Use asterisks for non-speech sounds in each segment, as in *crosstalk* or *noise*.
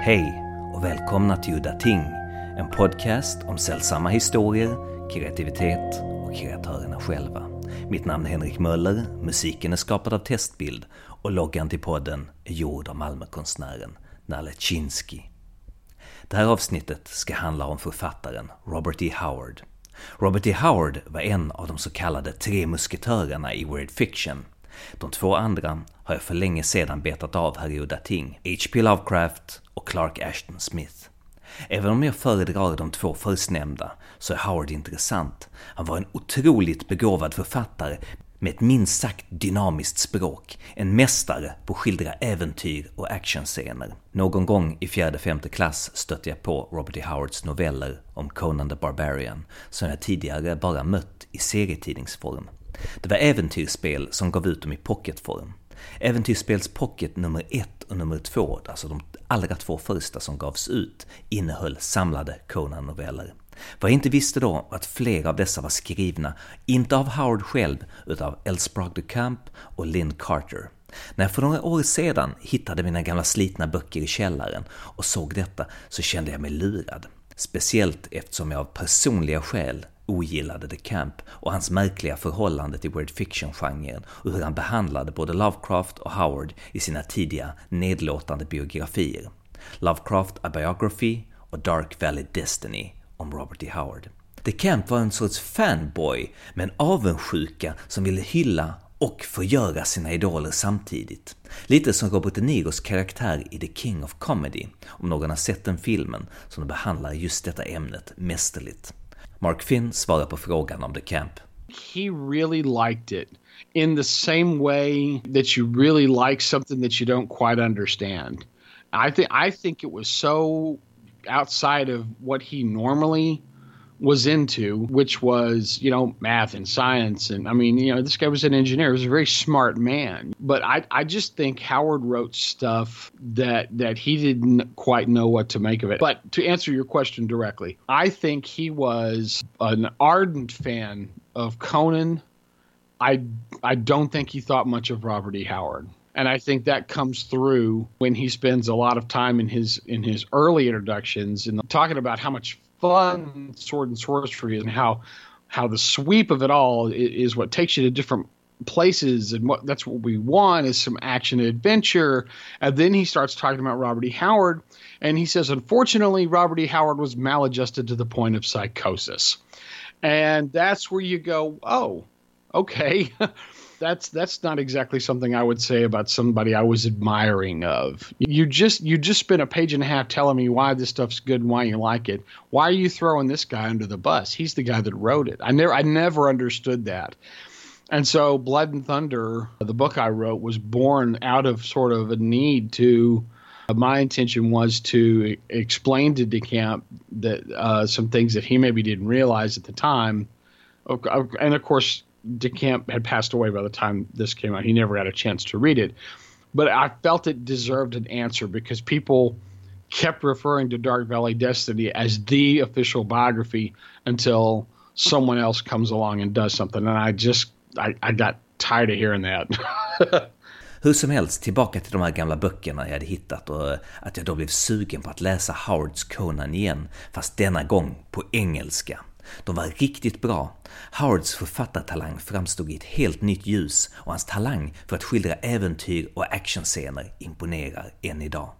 Hej och välkomna till Udda Ting, en podcast om sällsamma historier, kreativitet och kreatörerna själva. Mitt namn är Henrik Möller, musiken är skapad av Testbild och loggan till podden är gjord av Malmökonstnären Nalle Chinsky. Det här avsnittet ska handla om författaren Robert E. Howard. Robert E. Howard var en av de så kallade tre musketörerna i weird fiction. De två andra har jag för länge sedan betat av här i Udda Ting, H.P. Lovecraft och Clark Ashton Smith. Även om jag föredrar de två förstnämnda så är Howard intressant. Han var en otroligt begåvad författare med ett minst sagt dynamiskt språk, en mästare på att skildra äventyr och actionscener. Någon gång i fjärde femte klass stötte jag på Robert E. Howards noveller om Conan the Barbarian, som jag tidigare bara mött i serietidningsform. Det var äventyrsspel som gav ut dem i pocketform. Äventyrsspels pocket nummer 1 och nummer 2, alltså de allra två första som gavs ut, innehöll samlade Conan-noveller. Vad jag inte visste då var att flera av dessa var skrivna, inte av Howard själv, utan av Elsprog de Camp och Lynn Carter. När jag för några år sedan hittade mina gamla slitna böcker i källaren och såg detta så kände jag mig lurad. Speciellt eftersom jag av personliga skäl ogillade The Camp och hans märkliga förhållande till weird fiction-genren och hur han behandlade både Lovecraft och Howard i sina tidiga nedlåtande biografier. Lovecraft A Biography och Dark Valley Destiny om Robert E. Howard. The Camp var en sorts fanboy med en avundsjuka som ville hylla och förgöra sina idoler samtidigt. Lite som Robert De Niros karaktär i The King of Comedy, om någon har sett den filmen som behandlar just detta ämnet mästerligt. Mark Finn svarar på frågan om de Camp. He really liked it in the same way that you really like something that you don't quite understand. I think I think it was so outside of what he normally was into, which was, you know, math and science. And I mean, you know, this guy was an engineer. He was a very smart man. But I, I just think Howard wrote stuff that that he didn't quite know what to make of it. But to answer your question directly, I think he was an ardent fan of Conan. I I don't think he thought much of Robert E. Howard and I think that comes through when he spends a lot of time in his in his early introductions and talking about how much fun sword and sorcery and how how the sweep of it all is, what takes you to different places and what that's what we want is some action and adventure. And then he starts talking about Robert E. Howard and he says unfortunately Robert E. Howard was maladjusted to the point of psychosis. And that's where you go oh okay *laughs* that's that's not exactly something I would say about somebody I was admiring of. You just you just spent a page and a half telling me why this stuff's good and why you like it. Why are you throwing this guy under the bus? He's the guy that wrote it. I never I never understood that. And so Blood and Thunder, the book I wrote was born out of sort of a need to my intention was to explain to DeCamp that uh, some things that he maybe didn't realize at the time, and of course DeCamp had passed away by the time this came out. He never had a chance to read it. But I felt it deserved an answer because people kept referring to Dark Valley Destiny as the official biography until someone else comes along and does something. And I just, I, I got tired of hearing that. *laughs* Hur som helst, tillbaka till de här gamla böckerna jag hade hittat och att jag då blev sugen på att läsa Howards Conan igen, fast denna gång på engelska. De var riktigt bra. Howards författartalang framstod i ett helt nytt ljus och hans talang för att skildra äventyr och actionscener imponerar än idag.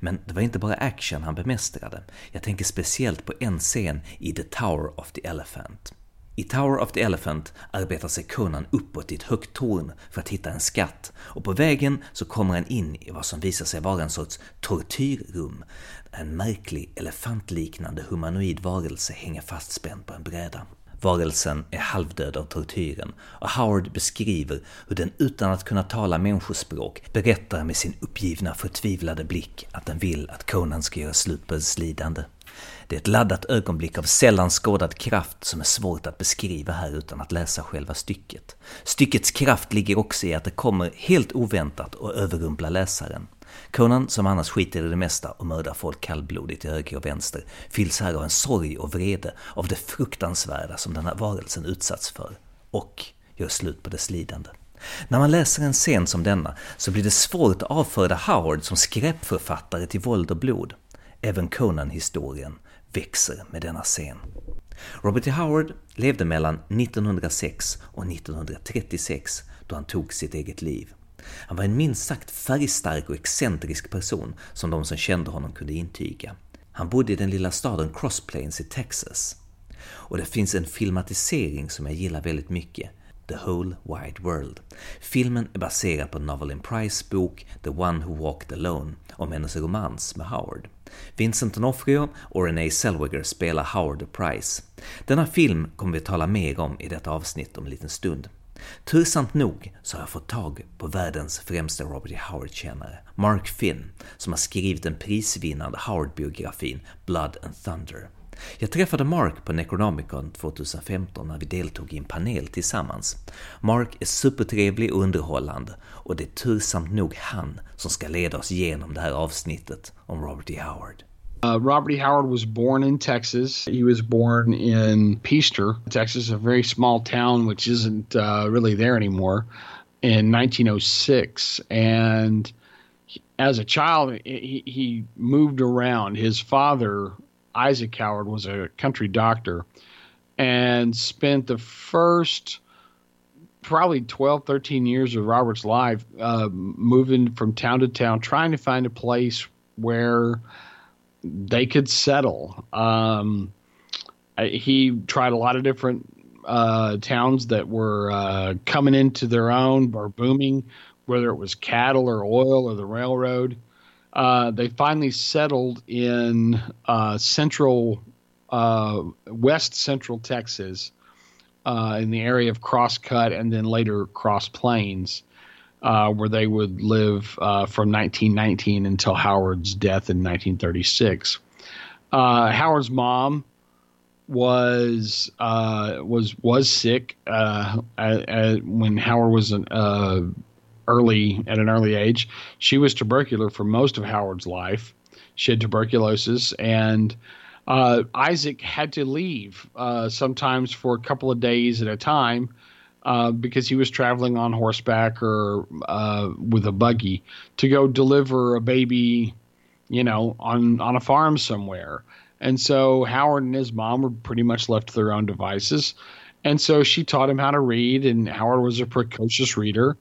Men det var inte bara action han bemästrade. Jag tänker speciellt på en scen i The Tower of the Elephant. I Tower of the Elephant arbetar sig Conan uppåt i ett högt torn för att hitta en skatt och på vägen så kommer han in i vad som visar sig vara en sorts tortyrrum. En märklig elefantliknande humanoid varelse hänger fastspänd på en bräda. Varelsen är halvdöd av tortyren och Howard beskriver hur den utan att kunna tala människospråk berättar med sin uppgivna förtvivlade blick att den vill att Conan ska göra slut på dess lidande. Det är ett laddat ögonblick av sällan skådad kraft som är svårt att beskriva här utan att läsa själva stycket. Styckets kraft ligger också i att det kommer helt oväntat och överrumplar läsaren. Conan, som annars skiter i det mesta och mördar folk kallblodigt till höger och vänster, fylls här av en sorg och vrede av det fruktansvärda som den här varelsen utsatts för, och gör slut på dess lidande. När man läser en scen som denna så blir det svårt att avföra Howard som skräpförfattare till våld och blod. Även Conan-historien växer med denna scen. Robert E. Howard levde mellan 1906 och 1936 då han tog sitt eget liv. Han var en minst sagt färgstark och excentrisk person som de som kände honom kunde intyga. Han bodde i den lilla staden Cross Plains i Texas. Och det finns en filmatisering som jag gillar väldigt mycket, The Whole Wide World. Filmen är baserad på Novelin Price bok The One Who Walked Alone om hennes romans med Howard. Vincent D'Onofrio och Renee Zellweger spelar Howard och Price. Denna film kommer vi tala mer om i detta avsnitt om en liten stund. Tursamt nog så har jag fått tag på världens främsta Robert E. Howard-kännare, Mark Finn, som har skrivit den prisvinnande Howard-biografin Blood and Thunder. Jag träffade Mark på Necronomicon 2015 när vi deltog i en panel tillsammans. Mark är supertrevlig och underhållande och det är tursamt nog han som ska leda oss genom det här avsnittet om Robert E. Howard. Uh, Robert E. Howard was born in Texas. He was born in Peaster, Texas, a very small town which isn't uh, really there anymore, in 1906. And as a child, he, he moved around. His father, Isaac Howard, was a country doctor and spent the first probably 12, 13 years of Robert's life uh, moving from town to town, trying to find a place where they could settle. Um, he tried a lot of different uh, towns that were uh, coming into their own or booming, whether it was cattle or oil or the railroad. Uh, they finally settled in uh, central, uh, west central Texas, uh, in the area of Crosscut and then later Cross Plains uh, where they would live from 1919 until Howard's death in 1936. Uh, Howard's mom was was was sick when Howard was an, early at an early age. She was tubercular for most of Howard's life. She had tuberculosis and. Isaac had to leave sometimes for a couple of days at a time uh, because he was traveling on horseback or uh, with a buggy to go deliver a baby, you know, on on a farm somewhere. And so Howard and his mom were pretty much left to their own devices. And so she taught him how to read, and Howard was a precocious reader.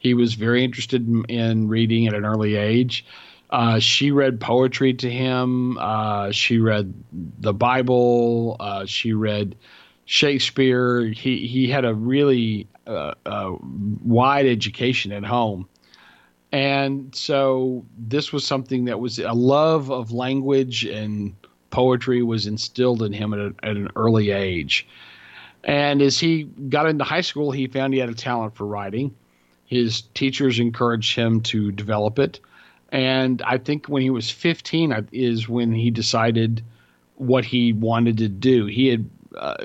He was very interested in, in reading at an early age. Uh, she read poetry to him. Uh, she read the Bible. Uh, she read Shakespeare. He he had a really uh, uh, wide education at home, and so this was something that was a love of language and poetry was instilled in him at, a, at an early age. And as he got into high school, he found he had a talent for writing. His teachers encouraged him to develop it. And I think when he was 15 is when he decided what he wanted to do. He had uh,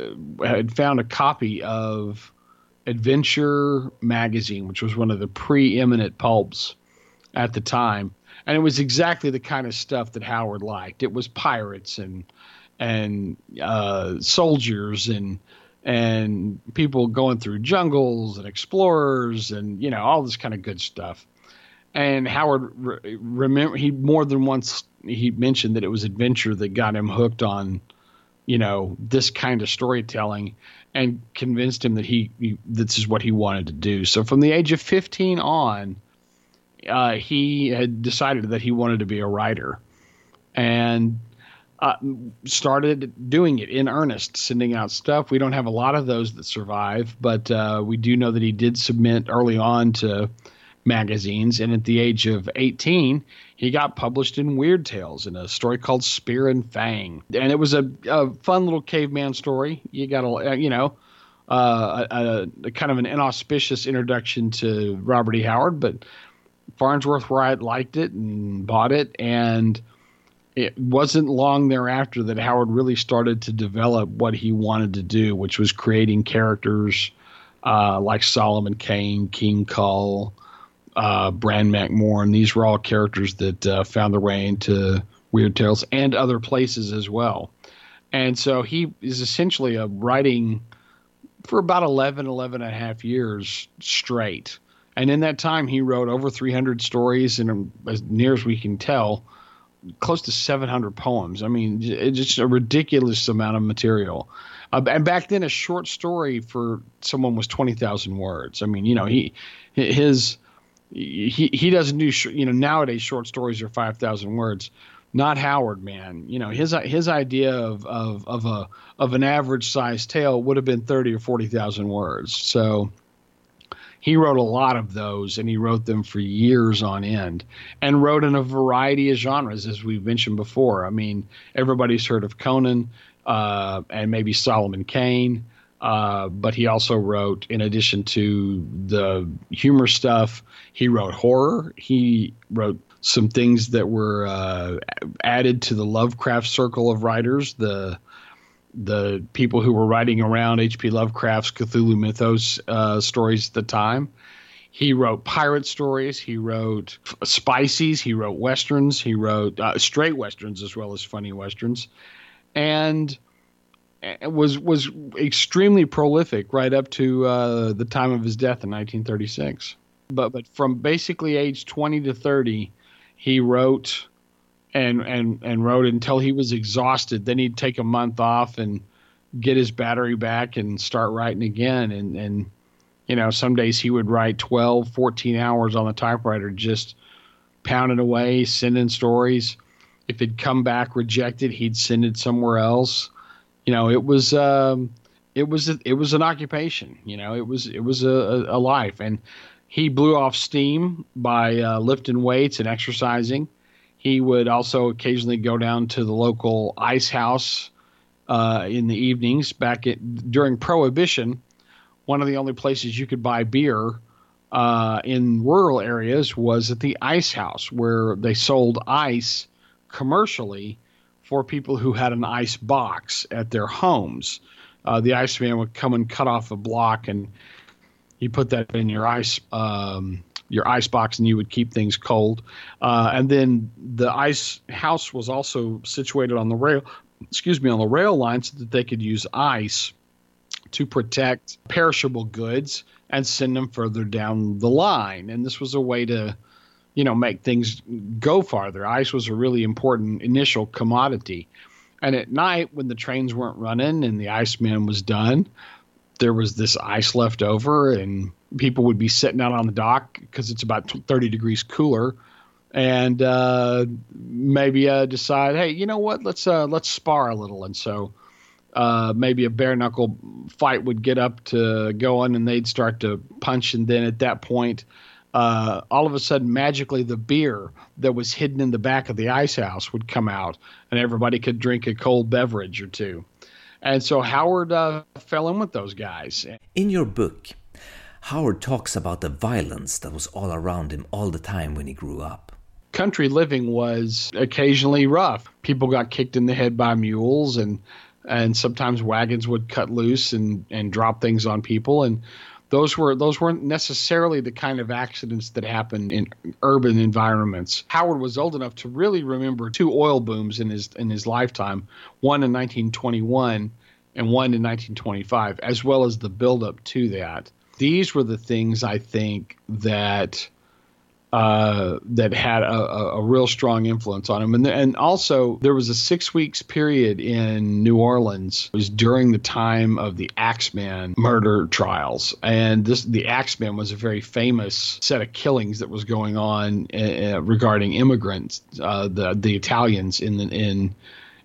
had found a copy of Adventure magazine, which was one of the preeminent pulps at the time, and it was exactly the kind of stuff that Howard liked. It was pirates and and uh, soldiers and and people going through jungles and explorers and you know all this kind of good stuff. And Howard re- remember he more than once he mentioned that it was adventure that got him hooked on you know this kind of storytelling and convinced him that he, he, this is what he wanted to do so from the age of 15 on uh, he had decided that he wanted to be a writer and uh, started doing it in earnest sending out stuff we don't have a lot of those that survive but uh, we do know that he did submit early on to magazines and at the age of 18 he got published in Weird Tales in a story called Spear and Fang, and it was a, a fun little caveman story. You got a uh, you know uh, a, a, kind of an inauspicious introduction to Robert E. Howard, but Farnsworth Wright liked it and bought it, and it wasn't long thereafter that Howard really started to develop what he wanted to do, which was creating characters uh, like Solomon Kane, King Kull, uh, Bran Mak Morn. These were all characters that uh, found their way into Weird Tales and other places as well. And so he is essentially a writing for about 11, 11 and a half years straight. And in that time, he wrote over 300 stories, and as near as we can tell, close to 700 poems. I mean, it's just a ridiculous amount of material. Uh, and back then, a short story for someone was 20,000 words. I mean, you know, he his he he doesn't do sh- you know nowadays short stories are 5,000 words. Not Howard, man. You know his his idea of of of a of an average sized tale would have been 30 or 40,000 words. So he wrote a lot of those and he wrote them for years on end and wrote in a variety of genres as we've mentioned before. I mean everybody's heard of conan uh, and maybe solomon kane uh, but he also wrote in addition to the humor stuff he wrote horror. He wrote some things that were uh, added to the lovecraft circle of writers the the people who were writing around H.P. Lovecraft's Cthulhu mythos uh, stories at the time. He wrote pirate stories. He wrote spices. He wrote westerns. He wrote uh, straight westerns as well as funny westerns, and was was extremely prolific right up to uh, the time of his death in 1936. But but from basically age 20 to 30, he wrote and and and wrote until he was exhausted. Then he'd take a month off and get his battery back and start writing again. And and you know, some days he would write 12, 14 hours on the typewriter, just pounding away, sending stories. If it'd come back rejected, he'd send it somewhere else. You know, it was um, it was a, it was an occupation. You know, it was it was a, a life, and he blew off steam by uh, lifting weights and exercising. He would also occasionally go down to the local ice house uh, in the evenings. Back at, during Prohibition, one of the only places you could buy beer uh, in rural areas was at the ice house, where they sold ice commercially for people who had an ice box at their homes. Uh, the iceman would come and cut off a block, and you put that in your ice um, your ice box and you would keep things cold. Uh, and then the ice house was also situated on the rail, excuse me, on the rail line so that they could use ice to protect perishable goods and send them further down the line. And this was a way to, you know, make things go farther. Ice was a really important initial commodity. And at night, when the trains weren't running and the iceman was done, there was this ice left over, and people would be sitting out on the dock because it's about 30 degrees cooler and uh, maybe uh, decide, hey, you know what? Let's uh, let's spar a little. And so uh, maybe a bare knuckle fight would get up to going, and they'd start to punch. And then at that point, uh, all of a sudden, magically, the beer that was hidden in the back of the ice house would come out, and everybody could drink a cold beverage or two. And so Howard uh, fell in with those guys. In your book, Howard talks about the violence that was all around him all the time when he grew up. Country living was occasionally rough. People got kicked in the head by mules and and sometimes wagons would cut loose and, and drop things on people and those were those weren't necessarily the kind of accidents that happened in urban environments. Howard was old enough to really remember two oil booms in his in his lifetime, one in 1921 and one in 1925, as well as the buildup to that these were the things I think that uh, that had a, a, real strong influence on him. And, and also, there was a six weeks period in New Orleans. It was during the time of the Axeman murder trials. And this the Axeman was a very famous set of killings that was going on uh, regarding immigrants, uh, the the Italians in the, in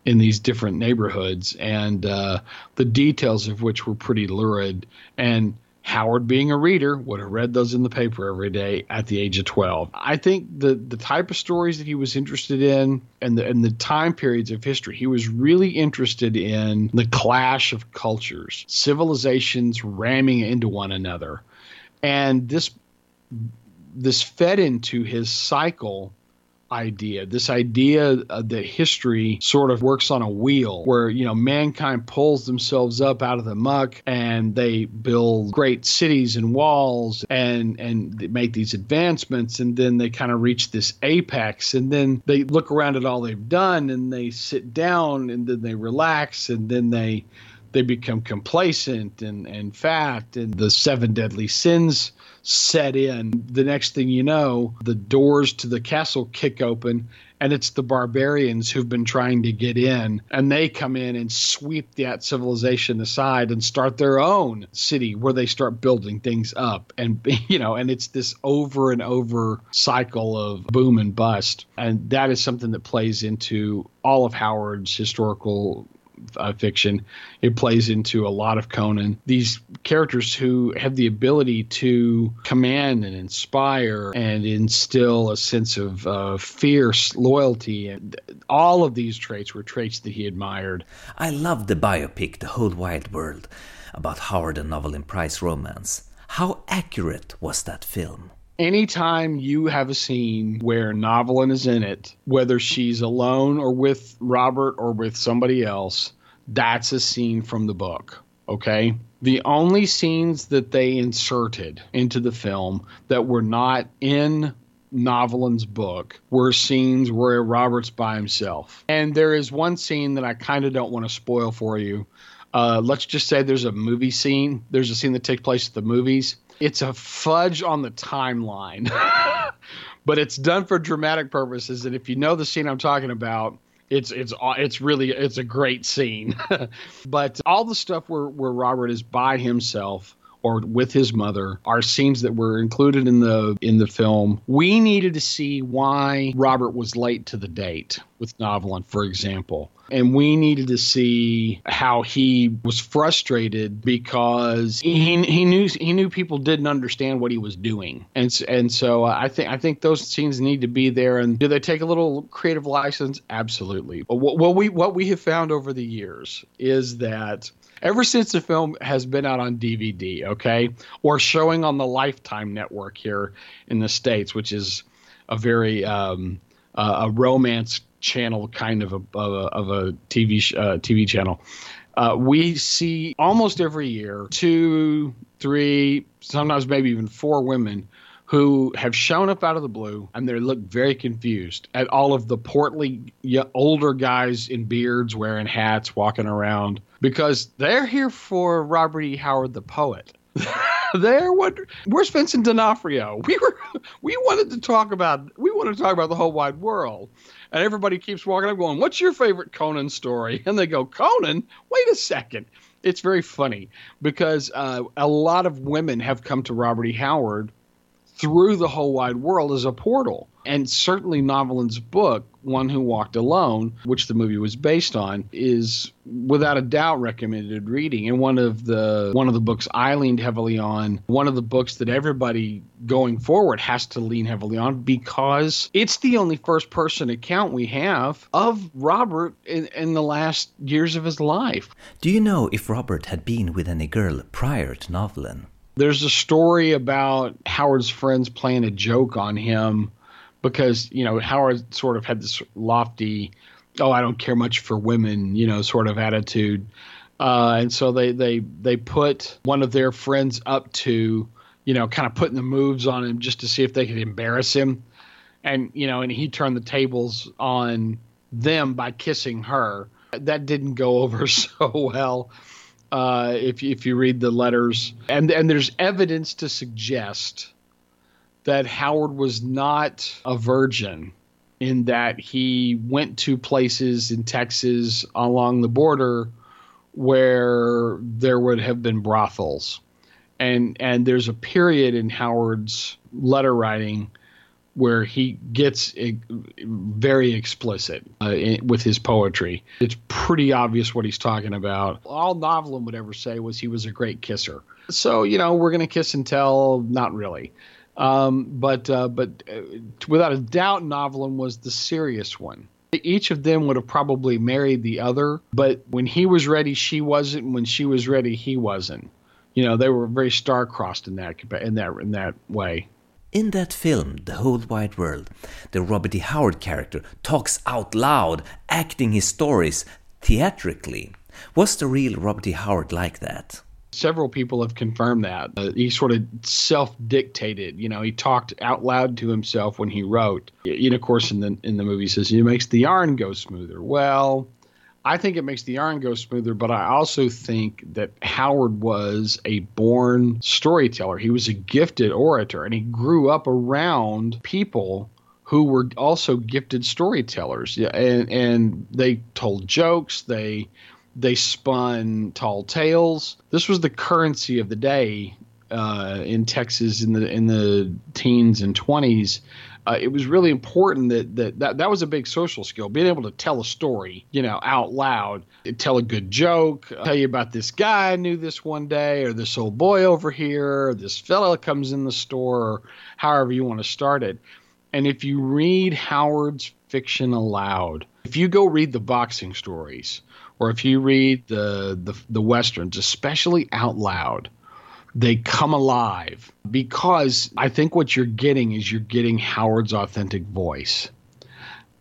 in these different neighborhoods, and uh, the details of which were pretty lurid. And Howard, being a reader, would have read those in the paper every day at the age of 12. I think the, the type of stories that he was interested in and the, and the time periods of history, he was really interested in the clash of cultures, civilizations ramming into one another. And this this fed into his cycle idea. This idea uh, that history sort of works on a wheel where you know mankind pulls themselves up out of the muck and they build great cities and walls and and make these advancements and then they kind of reach this apex and then they look around at all they've done and they sit down and then they relax and then they they become complacent and, and fat, and the seven deadly sins set in. The next thing you know, the doors to the castle kick open, and it's the barbarians who've been trying to get in, and they come in and sweep that civilization aside and start their own city where they start building things up, and *laughs* you know, and it's this over and over cycle of boom and bust, and that is something that plays into all of Howard's historical uh, fiction. It plays into a lot of Conan. These characters who have the ability to command and inspire and instill a sense of uh, fierce loyalty, and all of these traits were traits that he admired. I love the biopic, The Whole Wide World, about Howard and Novelyn Price romance. How accurate was that film? Anytime you have a scene where Novelyn is in it, whether she's alone or with Robert or with somebody else, that's a scene from the book. Okay. The only scenes that they inserted into the film that were not in Novelyn's book were scenes where Robert's by himself. And there is one scene that I kind of don't want to spoil for you. Uh, let's just say there's a movie scene. There's a scene that takes place at the movies it's a fudge on the timeline, *laughs* but it's done for dramatic purposes. And if you know the scene I'm talking about, it's it's it's really it's a great scene. *laughs* but all the stuff where where Robert is by himself or with his mother are scenes that were included in the in the film. We needed to see why Robert was late to the date with Novelyn, for example. And we needed to see how he was frustrated because he, he knew he knew people didn't understand what he was doing, and and so I think I think those scenes need to be there. And do they take a little creative license? Absolutely. But what, what we what we have found over the years is that ever since the film has been out on DVD, okay, or showing on the Lifetime network here in the states, which is a very um, uh, a romance channel kind of a of a, of a TV sh- uh, TV channel. Uh, we see almost every year two, three, sometimes maybe even four women who have shown up out of the blue and they look very confused at all of the portly older guys in beards wearing hats walking around because they're here for Robert E. Howard the poet. *laughs* there what where's Vincent D'Onofrio? *laughs* We were we wanted to talk about we wanted to talk about the whole wide world. And everybody keeps walking up going, What's your favorite Conan story? *laughs* And they go, Conan? Wait a second. It's very funny because uh, a lot of women have come to Robert E. Howard through the whole wide world as a portal. And certainly Novelyn's book, One Who Walked Alone, which the movie was based on, is without a doubt recommended reading. And one of the one of the books I leaned heavily on, one of the books that everybody going forward has to lean heavily on because it's the only first person account we have of Robert in, in the last years of his life. Do you know if Robert had been with any girl prior to Novelyn? There's a story about Howard's friends playing a joke on him because, you know, Howard sort of had this lofty, oh, I don't care much for women, you know, sort of attitude. Uh, and so they, they, they put one of their friends up to, you know, kind of putting the moves on him just to see if they could embarrass him. And, you know, and he turned the tables on them by kissing her. That didn't go over *laughs* so well uh, if if you read the letters, and and there's evidence to suggest that Howard was not a virgin in that he went to places in Texas along the border where there would have been brothels. And and there's a period in Howard's letter writing where he gets very explicit uh, in, with his poetry. It's pretty obvious what he's talking about. All Novelyn would ever say was he was a great kisser. So, you know, we're going to kiss and tell, not really. Um, but uh, but uh, without a doubt, Novelyn was the serious one. Each of them would have probably married the other, but when he was ready, she wasn't. And when she was ready, he wasn't. You know, they were very star-crossed in that in that in that way. In that film, The Whole Wide World, the Robert E. Howard character talks out loud, acting his stories theatrically. Was the real Robert E. Howard like that? Several people have confirmed that. Uh, he sort of self dictated. You know, he talked out loud to himself when he wrote. And of course, in the, in the movie, says, he makes the yarn go smoother. Well, I think it makes the yarn go smoother, but I also think that Howard was a born storyteller. He was a gifted orator and he grew up around people who were also gifted storytellers. Yeah, and and they told jokes, they they spun tall tales. This was the currency of the day uh, in Texas in the in the teens and twenties uh, it was really important that, that that that was a big social skill, being able to tell a story, you know, out loud, tell a good joke, tell you about this guy I knew this one day, or this old boy over here, this fella comes in the store, or however you want to start it. And if you read Howard's fiction aloud, if you go read the boxing stories, or if you read the the, the westerns, especially out loud, they come alive because I think what you're getting is you're getting Howard's authentic voice.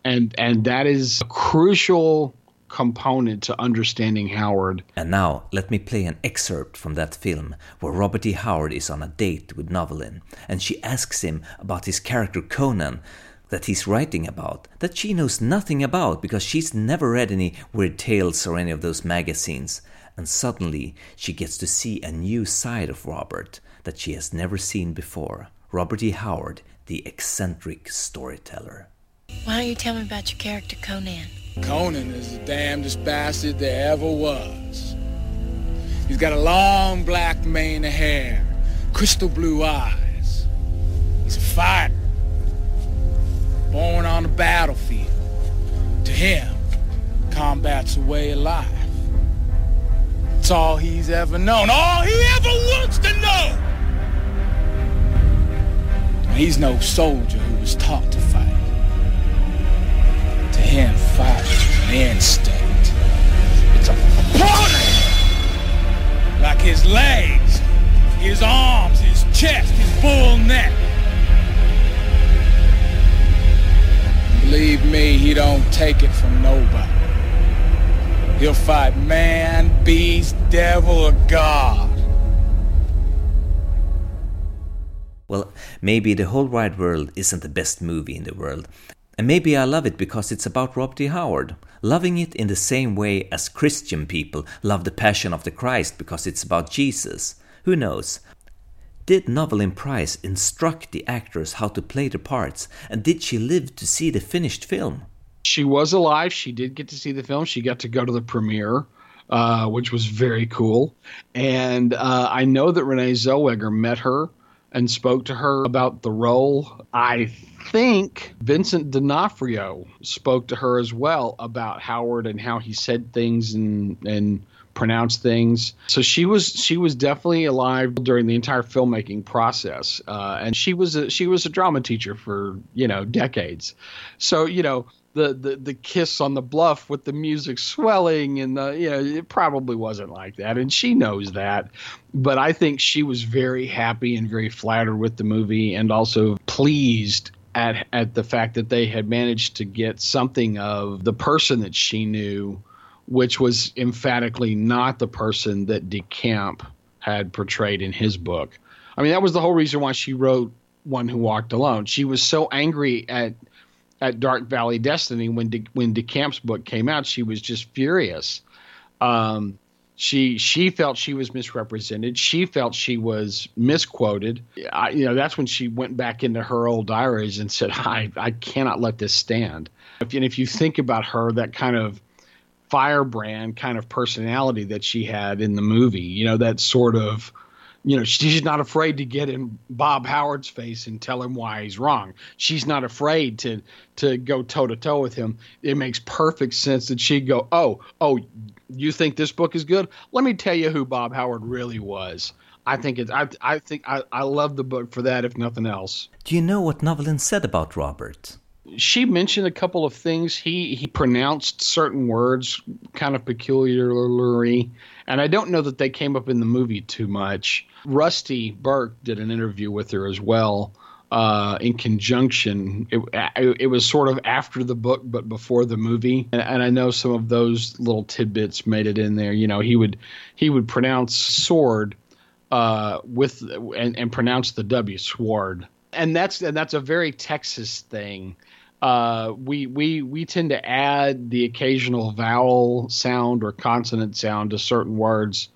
And and that is a crucial component to understanding Howard. And now let me play an excerpt from that film where Robert E. Howard is on a date with Novelyn and she asks him about his character Conan that he's writing about, that she knows nothing about because she's never read any weird tales or any of those magazines and suddenly she gets to see a new side of Robert that she has never seen before. Robert E. Howard, the eccentric storyteller. Why don't you tell me about your character, Conan? Conan is the damnedest bastard there ever was. He's got a long black mane of hair, crystal blue eyes. He's a fighter, born on the battlefield. To him, combat's a way of life. It's all he's ever known, all he ever wants to know. He's no soldier who was taught to fight. To him, fight is an instinct. It's a part of. Like his legs, his arms, his chest, his bull neck. Believe me, he don't take it from nobody. He'll fight man, beast, devil, or God. Well, maybe The Whole Wide World isn't the best movie in the world. And maybe I love it because it's about Rob D. Howard. Loving it in the same way as Christian people love The Passion of the Christ because it's about Jesus. Who knows? Did Novelyn Price instruct the actors how to play the parts, and did she live to see the finished film? She was alive. She did get to see the film. She got to go to the premiere, uh, which was very cool. And uh, I know that Renee Zellweger met her and spoke to her about the role. I think Vincent D'Onofrio spoke to her as well about Howard and how he said things and and pronounced things. So she was she was definitely alive during the entire filmmaking process, uh, and she was a, she was a drama teacher for you know decades. So you know the, the the kiss on the bluff with the music swelling and the you know it probably wasn't like that and she knows that. But i think she was very happy and very flattered with the movie and also pleased at at the fact that they had managed to get something of the person that she knew which was emphatically not the person that DeCamp had portrayed in his book. I mean that was the whole reason why she wrote one who walked alone. She was so angry at at Dark Valley Destiny when De, when DeCamp's book came out, she was just furious. Um, she she felt she was misrepresented. She felt she was misquoted. I, you know, that's when she went back into her old diaries and said, *laughs* "I I cannot let this stand." If, and if you think about her, that kind of firebrand kind of personality that she had in the movie, you know, that sort of you know, she's not afraid to get in Bob Howard's face and tell him why he's wrong. She's not afraid to to go toe to toe with him. It makes perfect sense that she'd go, "Oh, oh, you think this book is good? Let me tell you who Bob Howard really was." I think it's. I, I think I, I love the book for that, if nothing else. Do you know what Novelyn said about Robert? She mentioned a couple of things. He he pronounced certain words kind of peculiarly, and I don't know that they came up in the movie too much. Rusty Burke did an interview with her as well. Uh, in conjunction, it, it, was sort of after the book, but before the movie. And, and, I know some of those little tidbits made it in there. You know, he would he would pronounce sword uh, with and, and pronounce the W sword, and that's and that's a very Texas thing. Uh, we we we tend to add the occasional vowel sound or consonant sound to certain words.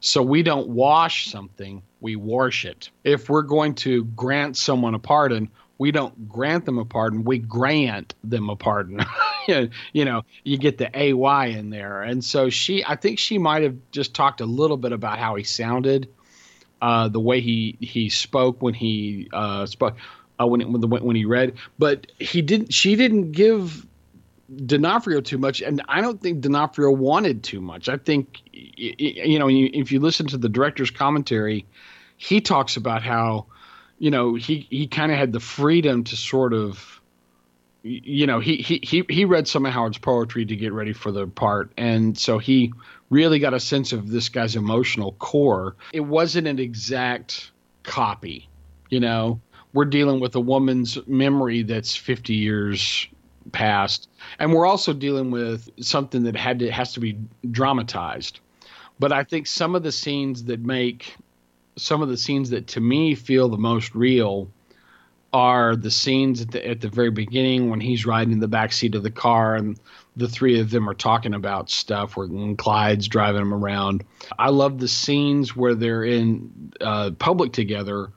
So we don't wash something, we wash it. If we're going to grant someone a pardon, we don't grant them a pardon, we grant them a pardon. *laughs* you know, you get the AY in there. And so she, I think she might have just talked a little bit about how he sounded, uh, the way he, he spoke when he uh, spoke. Uh, when, when, when he read, but he didn't. She didn't give D'Onofrio too much, and I don't think D'Onofrio wanted too much. I think, you know, if you listen to the director's commentary, he talks about how, you know, he he kind of had the freedom to sort of, you know, he he he he read some of Howard's poetry to get ready for the part, and so he really got a sense of this guy's emotional core. It wasn't an exact copy, you know. We're dealing with a woman's memory that's 50 years past, and we're also dealing with something that had to has to be dramatized. But I think some of the scenes that make some of the scenes that to me feel the most real are the scenes at the, at the very beginning when he's riding in the back seat of the car and the three of them are talking about stuff where Clyde's driving them around. I love the scenes where they're in uh, public together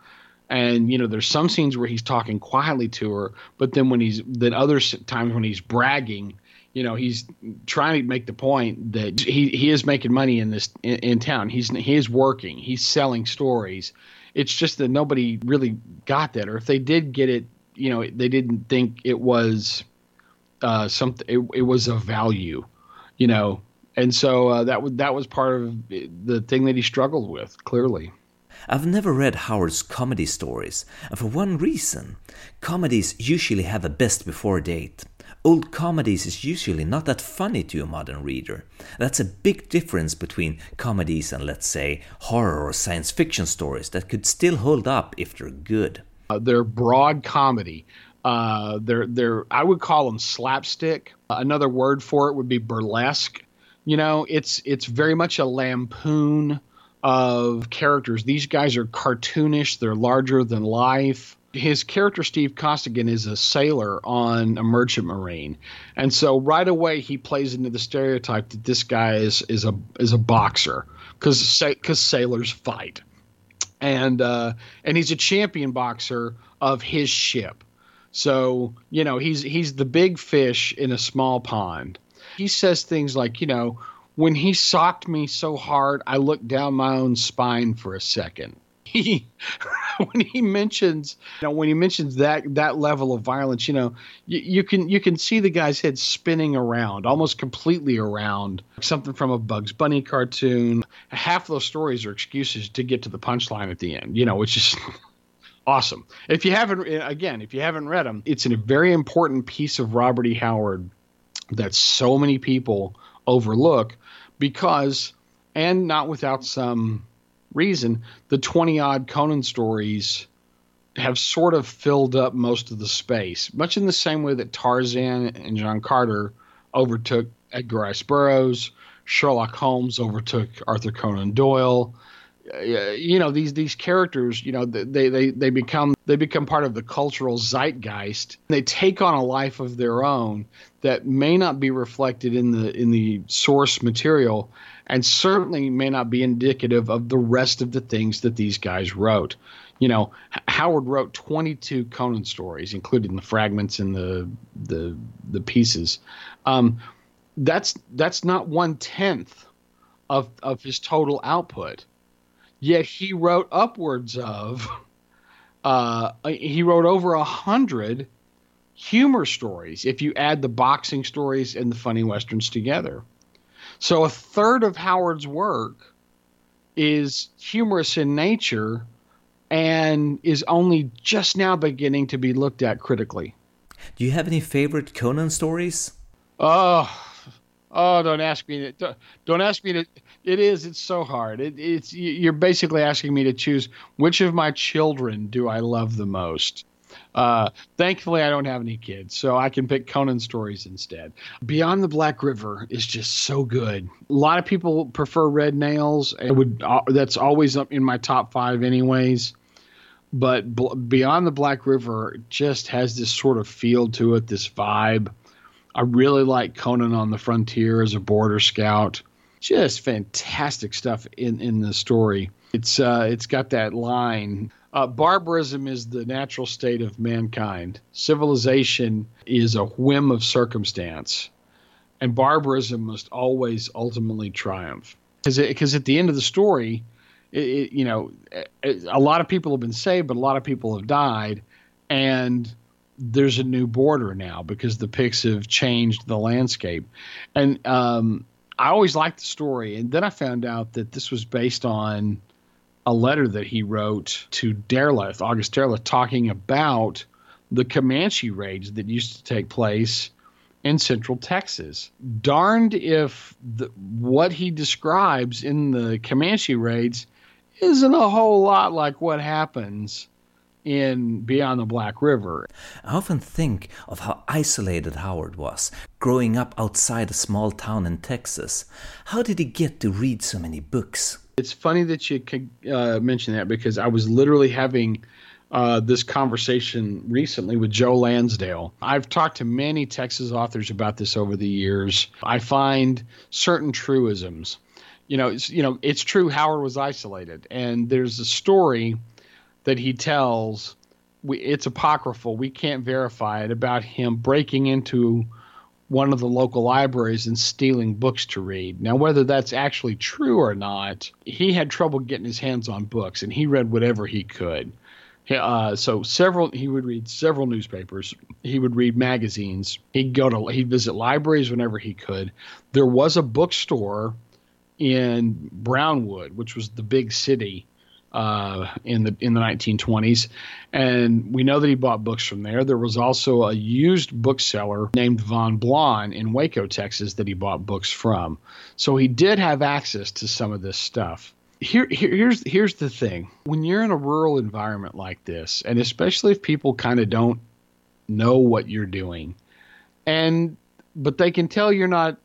and you know there's some scenes where he's talking quietly to her but then when he's then other times when he's bragging you know he's trying to make the point that he he is making money in this in, in town. He's he is working. He's selling stories. It's just that nobody really got that. Or if they did get it you know they didn't think it was uh something it, it was a value you know? And so uh, that was that was part of the thing that he struggled with clearly I've never read Howard's comedy stories, and for one reason. Comedies usually have a best before date. Old comedies is usually not that funny to a modern reader. That's a big difference between comedies and, let's say, horror or science fiction stories that could still hold up if they're good. Uh, they're broad comedy. Uh, they're they're I would call them slapstick. Another word for it would be burlesque. You know, it's it's very much a lampoon of characters. These guys are cartoonish, they're larger than life. His character, Steve Costigan, is a sailor on a merchant marine. And so right away he plays into the stereotype that this guy is, is a is a boxer because because sailors fight. And uh, and he's a champion boxer of his ship. So, you know, he's he's the big fish in a small pond. He says things like, you know, when he socked me so hard, I looked down my own spine for a second. *laughs* He, when he mentions, you know, when he mentions that that level of violence, you know, you, you can you can see the guy's head spinning around, almost completely around, something from a Bugs Bunny cartoon. Half those stories are excuses to get to the punchline at the end, you know, which is *laughs* awesome. If you haven't, again, if you haven't read them, it's a very important piece of Robert E. Howard that so many people overlook because, and not without some reason, the 20 odd Conan stories have sort of filled up most of the space, much in the same way that Tarzan and John Carter overtook Edgar Rice Burroughs, Sherlock Holmes overtook Arthur Conan Doyle. You know these these characters you know they, they they become they become part of the cultural zeitgeist. They take on a life of their own that may not be reflected in the in the source material and certainly may not be indicative of the rest of the things that these guys wrote. You know howard wrote 22 conan stories including the fragments and the the the pieces. Um, that's that's not one tenth of of his total output Yet he wrote upwards of, uh, he wrote over a hundred humor stories if you add the boxing stories and the funny westerns together. So a third of Howard's work is humorous in nature and is only just now beginning to be looked at critically. Do you have any favorite Conan stories? Oh, oh, don't ask me to, don't ask me to it is. It's so hard. It, it's you're basically asking me to choose which of my children do I love the most. Uh, thankfully, I don't have any kids, so I can pick Conan stories instead. Beyond the Black River is just so good. A lot of people prefer Red Nails. It would uh, that's always up in my top five, anyways. but B- Beyond the Black River just has this sort of feel to it, this vibe. I really like Conan on the Frontier as a border scout. Just fantastic stuff in, in the story. It's uh, it's got that line. Uh, barbarism is the natural state of mankind. Civilization is a whim of circumstance, and barbarism must always ultimately triumph. Because at the end of the story, it, it, you know, a lot of people have been saved, but a lot of people have died, and there's a new border now because the Picts have changed the landscape. And um, I always liked the story, and then I found out that this was based on a letter that he wrote to Derleth, August Derleth, talking about the Comanche raids that used to take place in central Texas. Darned if the, what he describes in the Comanche raids isn't a whole lot like what happens in Beyond the Black River. I often think of how isolated Howard was, growing up outside a small town in Texas. How did he get to read so many books? It's funny that you could uh, mention that because I was literally having uh, this conversation recently with Joe Lansdale. I've talked to many Texas authors about this over the years. I find certain truisms. You know, it's, you know, it's true. Howard was isolated, and there's a story that he tells. We, it's apocryphal. We can't verify it about him breaking into one of the local libraries and stealing books to read. Now, whether that's actually true or not, he had trouble getting his hands on books, and he read whatever he could. Uh, so several, he would read several newspapers. He would read magazines. He'd go to, he'd visit libraries whenever he could. There was a bookstore in Brownwood, which was the big city uh, in the in the 1920s, and we know that he bought books from there. There was also a used bookseller named Von Blon in Waco, Texas, that he bought books from. So he did have access to some of this stuff. Here, here, here's here's the thing: when you're in a rural environment like this, and especially if people kind of don't know what you're doing, and but they can tell you're not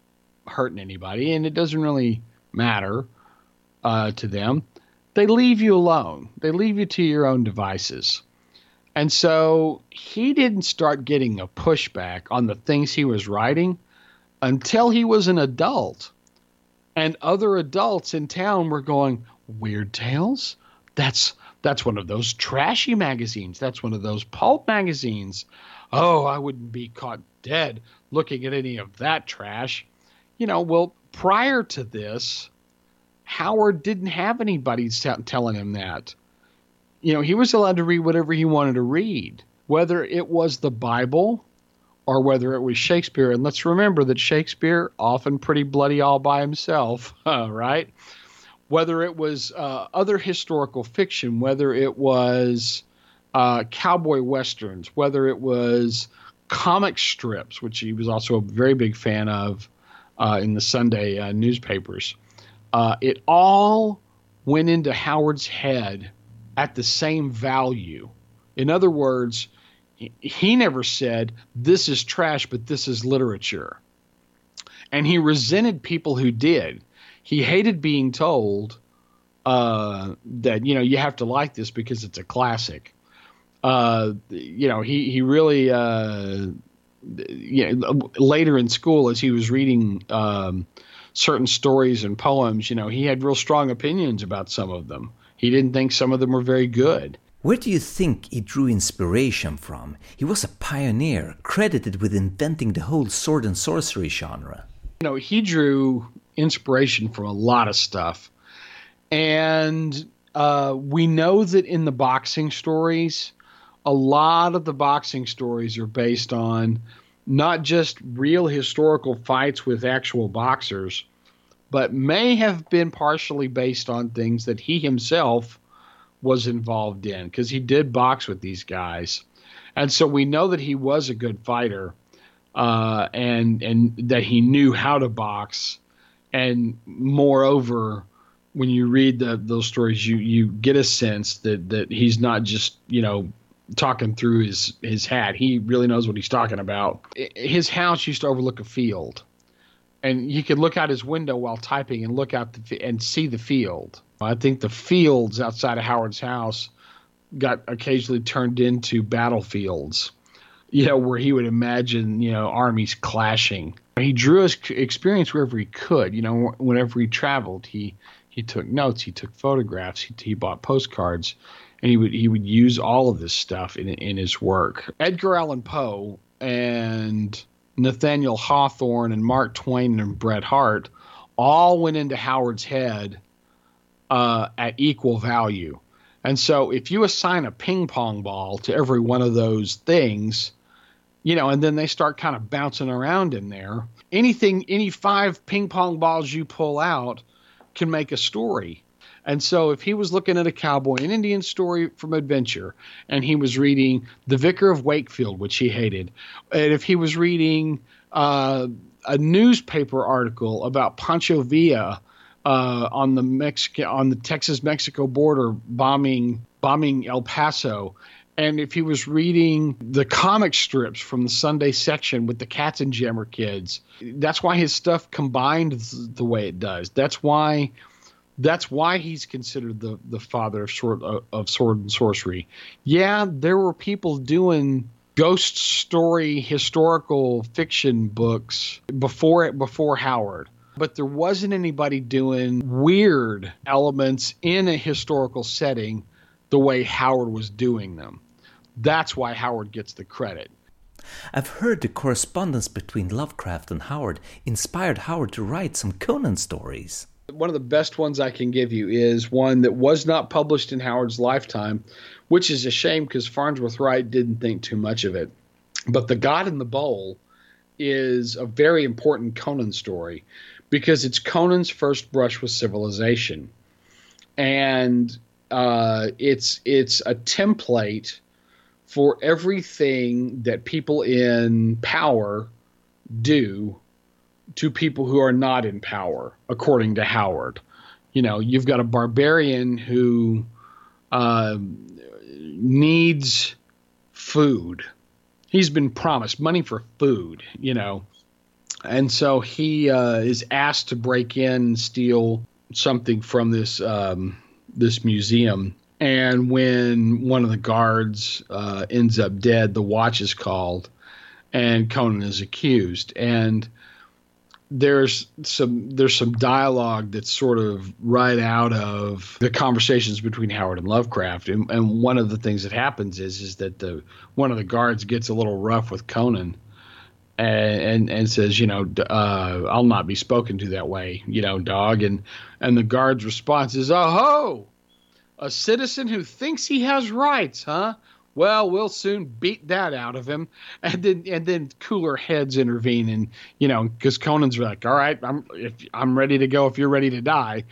hurting anybody, and it doesn't really matter uh, to them they leave you alone. They leave you to your own devices. And so he didn't start getting a pushback on the things he was writing until he was an adult. And other adults in town were going, Weird Tales? That's that's one of those trashy magazines. That's one of those pulp magazines. Oh, I wouldn't be caught dead looking at any of that trash. You know, well, prior to this, Howard didn't have anybody t- telling him that. You know, he was allowed to read whatever he wanted to read, whether it was the Bible or whether it was Shakespeare. And let's remember that Shakespeare, often pretty bloody all by himself, *laughs* right? Whether it was uh, other historical fiction, whether it was uh, cowboy westerns, whether it was comic strips, which he was also a very big fan of uh, in the Sunday uh, newspapers. Uh, it all went into Howard's head at the same value. In other words, he never said, This is trash, but this is literature. And he resented people who did. He hated being told uh, that, you know, you have to like this because it's a classic. Uh, you know, he, he really, uh, you know, later in school, as he was reading um, certain stories and poems, you know, he had real strong opinions about some of them. He didn't think some of them were very good. Where do you think he drew inspiration from? He was a pioneer, credited with inventing the whole sword and sorcery genre. You know, he drew inspiration from a lot of stuff. And uh, we know that in the boxing stories, a lot of the boxing stories are based on not just real historical fights with actual boxers, but may have been partially based on things that he himself was involved in because he did box with these guys. And so we know that he was a good fighter uh, and and that he knew how to box. And moreover, when you read the, those stories, you you get a sense that that he's not just you know talking through his his hat. He really knows what he's talking about. His house used to overlook a field, and he could look out his window while typing and look out the, and see the field. I think the fields outside of Howard's house got occasionally turned into battlefields, you know, where he would imagine, you know, armies clashing. He drew his experience wherever he could, you know, whenever he traveled, he he took notes, he took photographs, he, he bought postcards, and he would he would use all of this stuff in in his work. Edgar Allan Poe and Nathaniel Hawthorne and Mark Twain and Bret Harte all went into Howard's head uh, at equal value. And so if you assign a ping pong ball to every one of those things, you know, and then they start kind of bouncing around in there, anything, any five ping pong balls you pull out can make a story. And so if he was looking at a cowboy and Indian story from adventure and he was reading The Vicar of Wakefield, which he hated, and if he was reading uh, a newspaper article about Pancho Villa uh, on the on the Texas Mexico border bombing bombing El Paso, and if he was reading the comic strips from the Sunday section with the cats and Katzenjammer kids, that's why his stuff combined the way it does. That's why that's why he's considered the the father of sword uh, of sword and sorcery. Yeah, there were people doing ghost story historical fiction books before it before Howard but there wasn't anybody doing weird elements in a historical setting the way Howard was doing them. That's why Howard gets the credit. I've heard the correspondence between Lovecraft and Howard inspired Howard to write some Conan stories. One of the best ones I can give you is one that was not published in Howard's lifetime, which is a shame because Farnsworth Wright didn't think too much of it. But The God in the Bowl is a very important Conan story because it's Conan's first brush with civilization, and uh, it's it's a template for everything that people in power do to people who are not in power, according to Howard. You know, you've got a barbarian who uh, needs food. He's been promised money for food, you know, and so he uh, is asked to break in steal something from this um, this museum. And when one of the guards uh, ends up dead, the watch is called, and Conan is accused. And there's some there's some dialogue that's sort of right out of the conversations between Howard and Lovecraft. And, and one of the things that happens is is that the one of the guards gets a little rough with Conan and, and, and says, you know, uh, I'll not be spoken to that way, you know, dog. And and the guard's response is, oh ho, a citizen who thinks he has rights, huh? Well, we'll soon beat that out of him. And then and then cooler heads intervene, and you know, because Conan's like, all right, I'm if I'm ready to go if you're ready to die.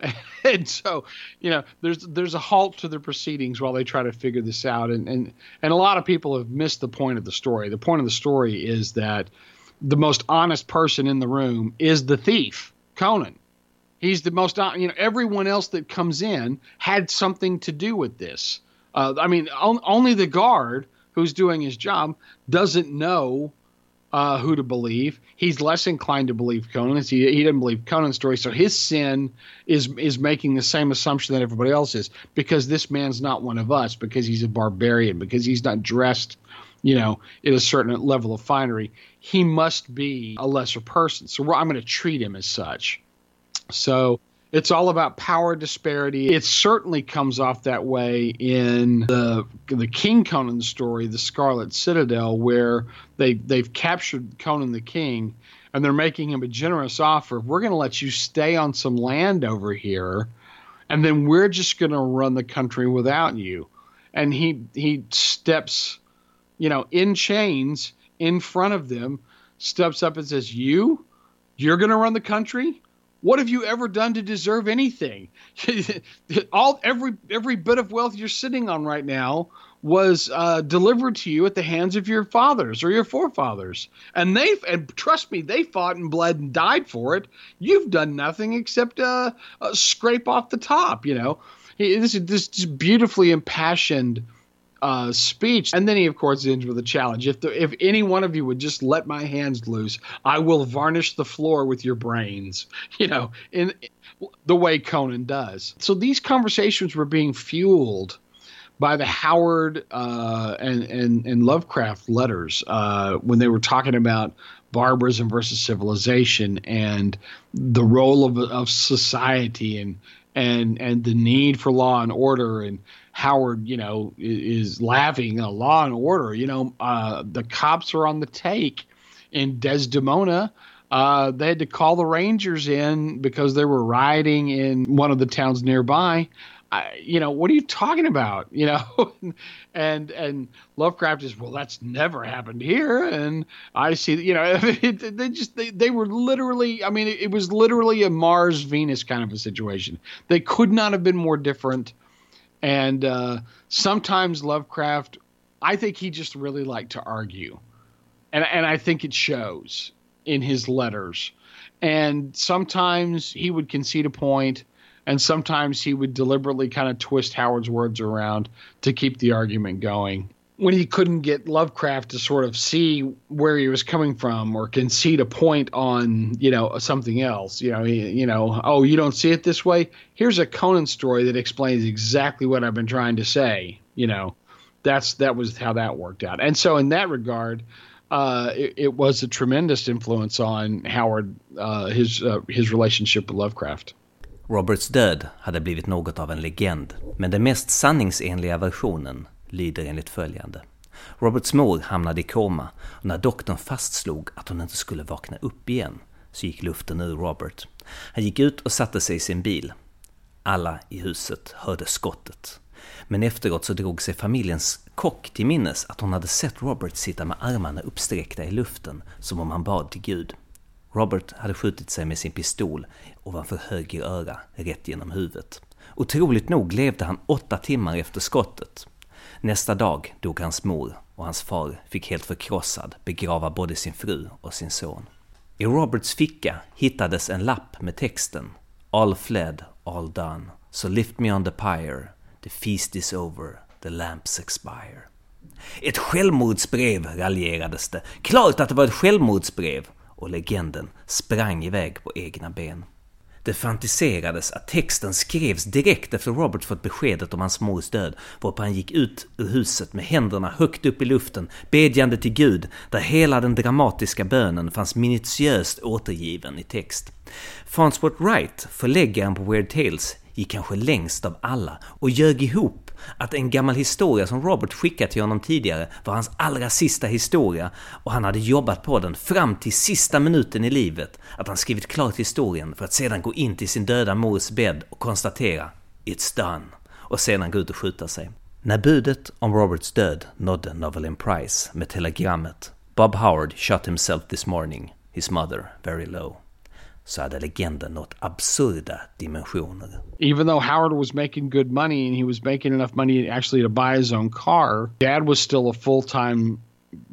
*laughs* and so you know there's there's a halt to the proceedings while they try to figure this out and and and a lot of people have missed the point of the story the point of the story is that the most honest person in the room is the thief conan he's the most you know everyone else that comes in had something to do with this uh, i mean on, only the guard who's doing his job doesn't know uh, who to believe. He's less inclined to believe Conan. He, he didn't believe Conan's story, so his sin is is making the same assumption that everybody else is because this man's not one of us because he's a barbarian because he's not dressed, you know, in a certain level of finery. He must be a lesser person. So I'm going to treat him as such. So it's all about power disparity. It certainly comes off that way in the the King Conan story, the Scarlet Citadel, where they they've captured Conan the King and they're making him a generous offer. We're going to let you stay on some land over here, and then we're just going to run the country without you. And he he steps, you know, in chains in front of them, steps up and says, "You, you're going to run the country." What have you ever done to deserve anything? *laughs* All every every bit of wealth you're sitting on right now was uh, delivered to you at the hands of your fathers or your forefathers, and they and trust me, they fought and bled and died for it. You've done nothing except uh, uh, scrape off the top. You know, this is this beautifully impassioned uh, speech. And then he, of course, ends with a challenge. If the, if any one of you would just let my hands loose, I will varnish the floor with your brains. *laughs* You know, in, in the way Conan does. So these conversations were being fueled by the Howard uh, and, and and Lovecraft letters uh, when they were talking about barbarism versus civilization and the role of of society and and and the need for law and order and Howard, you know, is, is laughing, uh, law and order. You know, uh, the cops are on the take in Desdemona. Uh, they had to call the Rangers in because they were rioting in one of the towns nearby. I, you know, what are you talking about? You know, *laughs* and and Lovecraft is well, that's never happened here, and I see, you know, *laughs* it, they just they, they were literally, I mean, it, it was literally a Mars Venus kind of a situation. They could not have been more different, and uh, sometimes Lovecraft, I think he just really liked to argue, and and I think it shows in his letters, and sometimes he would concede a point and sometimes he would deliberately kind of twist Howard's words around to keep the argument going. When he couldn't get Lovecraft to sort of see where he was coming from or concede a point on, you know, something else, you know, he, you know, oh, you don't see it this way. Here's a Conan story that explains exactly what I've been trying to say. You know, that's that was how that worked out. And so, in that regard, uh, it, it, was a tremendous influence on Howard, uh, his uh, his relationship with Lovecraft. Roberts död hade blivit något av en legend, men den mest sanningsenliga versionen lyder enligt följande. Roberts mor hamnade i koma och när doktorn fastslog att hon inte skulle vakna upp igen så gick luften ur Robert. Han gick ut och satte sig i sin bil. Alla i huset hörde skottet. Men efteråt så drog sig familjens kock till minnes att hon hade sett Robert sitta med armarna uppsträckta i luften som om han bad till Gud. Robert hade skjutit sig med sin pistol ovanför höger öra, rätt genom huvudet. Otroligt nog levde han åtta timmar efter skottet. Nästa dag dog hans mor och hans far fick helt förkrossad begrava både sin fru och sin son. I Roberts ficka hittades en lapp med texten All fled, all done, so lift me on the pyre, the feast is over, the lamps expire. Ett självmordsbrev, raljerades det. Klart att det var ett självmordsbrev! och legenden sprang iväg på egna ben. Det fantiserades att texten skrevs direkt efter Robert fått beskedet om hans mors död, varpå han gick ut ur huset med händerna högt upp i luften, bedjande till Gud, där hela den dramatiska bönen fanns minutiöst återgiven i text. Farnsworth Wright, förläggaren på Weird Tales, gick kanske längst av alla och ljög ihop att en gammal historia som Robert skickat till honom tidigare var hans allra sista historia och han hade jobbat på den fram till sista minuten i livet, att han skrivit klart historien för att sedan gå in till sin döda mors bädd och konstatera “It's done” och sedan gå ut och skjuta sig. När budet om Roberts död nådde Novelin Price med telegrammet “Bob Howard shot himself this morning, his mother very low” så hade legenden nått absurda dimensioner. Even though Howard was making good money and he was making enough money actually to buy his own car, dad was still a full-time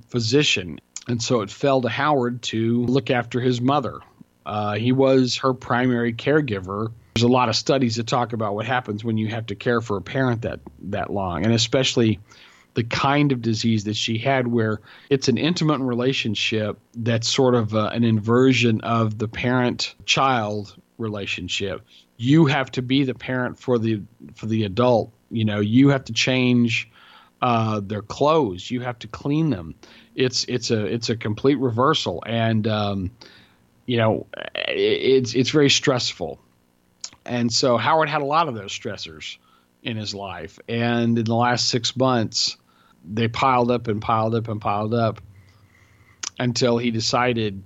physician. And so it fell to Howard to look after his mother. Uh, he was her primary caregiver. There's a lot of studies that talk about what happens when you have to care for a parent that that long, and especially the kind of disease that she had, where it's an intimate relationship that's sort of uh, an inversion of the parent child relationship. You have to be the parent for the for the adult. You know, you have to change uh, their clothes. You have to clean them. It's it's a it's a complete reversal, and um, you know, it's it's very stressful. And so Howard had a lot of those stressors in his life, and in the last six months, they piled up and piled up and piled up until he decided,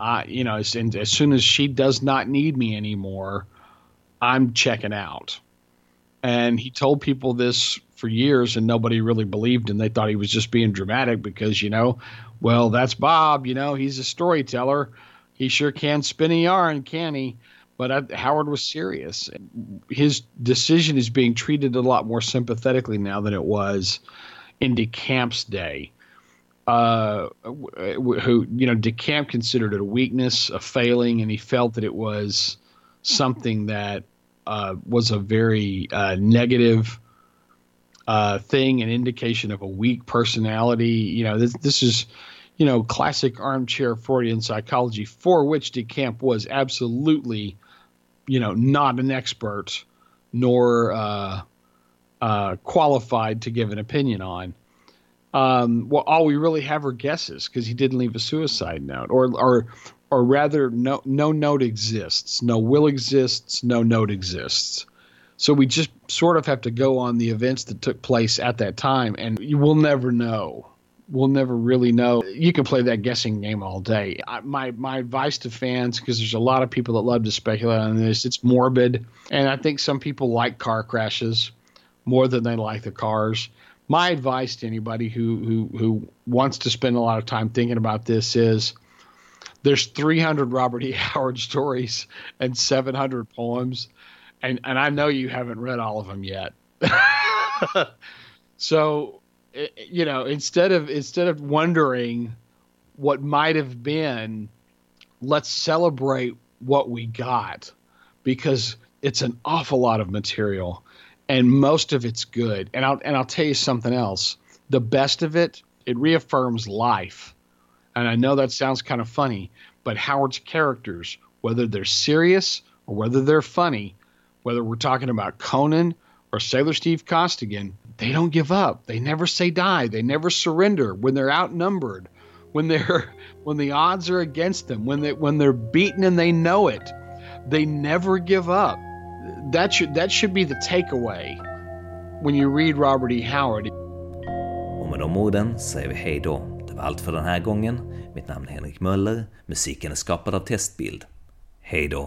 uh, you know, as, as soon as she does not need me anymore, I'm checking out. And he told people this for years, and nobody really believed him. They thought he was just being dramatic because, you know, well, that's Bob. You know, he's a storyteller. He sure can spin a yarn, can he? But I, Howard was serious. His decision is being treated a lot more sympathetically now than it was in de Camp's day, uh, who you know de Camp considered it a weakness, a failing, and he felt that it was something that uh, was a very uh, negative uh, thing, an indication of a weak personality. You know, this this is you know classic armchair Freudian psychology, for which DeCamp was absolutely you know not an expert nor uh, uh, qualified to give an opinion on. Um, well, all we really have are guesses because he didn't leave a suicide note, or or or rather, no no note exists, no will exists, no note exists. So we just sort of have to go on the events that took place at that time, and you will never know. We'll never really know. You can play that guessing game all day. I, my my advice to fans, because there's a lot of people that love to speculate on this, it's morbid, and I think some people like car crashes more than they like the cars. My advice to anybody who who who wants to spend a lot of time thinking about this is there's 300 Robert E. *laughs* Howard stories and 700 poems, and and I know you haven't read all of them yet. *laughs* so, eh, eh, you know, instead of instead of wondering what might have been, let's celebrate what we got because it's an awful lot of material and most of it's good. And I'll and I'll tell you something else. The best of it, it reaffirms life and I know that sounds kind of funny, but Howard's characters, whether they're serious or whether they're funny, whether we're talking about Conan or Sailor Steve Costigan, they don't give up. They never say die. They never surrender when they're outnumbered, when they're *laughs* when the odds are against them, when they when they're beaten and they know it. They never give up. That should that should be the takeaway when you read Robert E. Howard. Och med de orden säger vi hej då Det var allt för den här gången. Mitt namn är Henrik Möller. Musiken är skapad av Testbild. Hej då!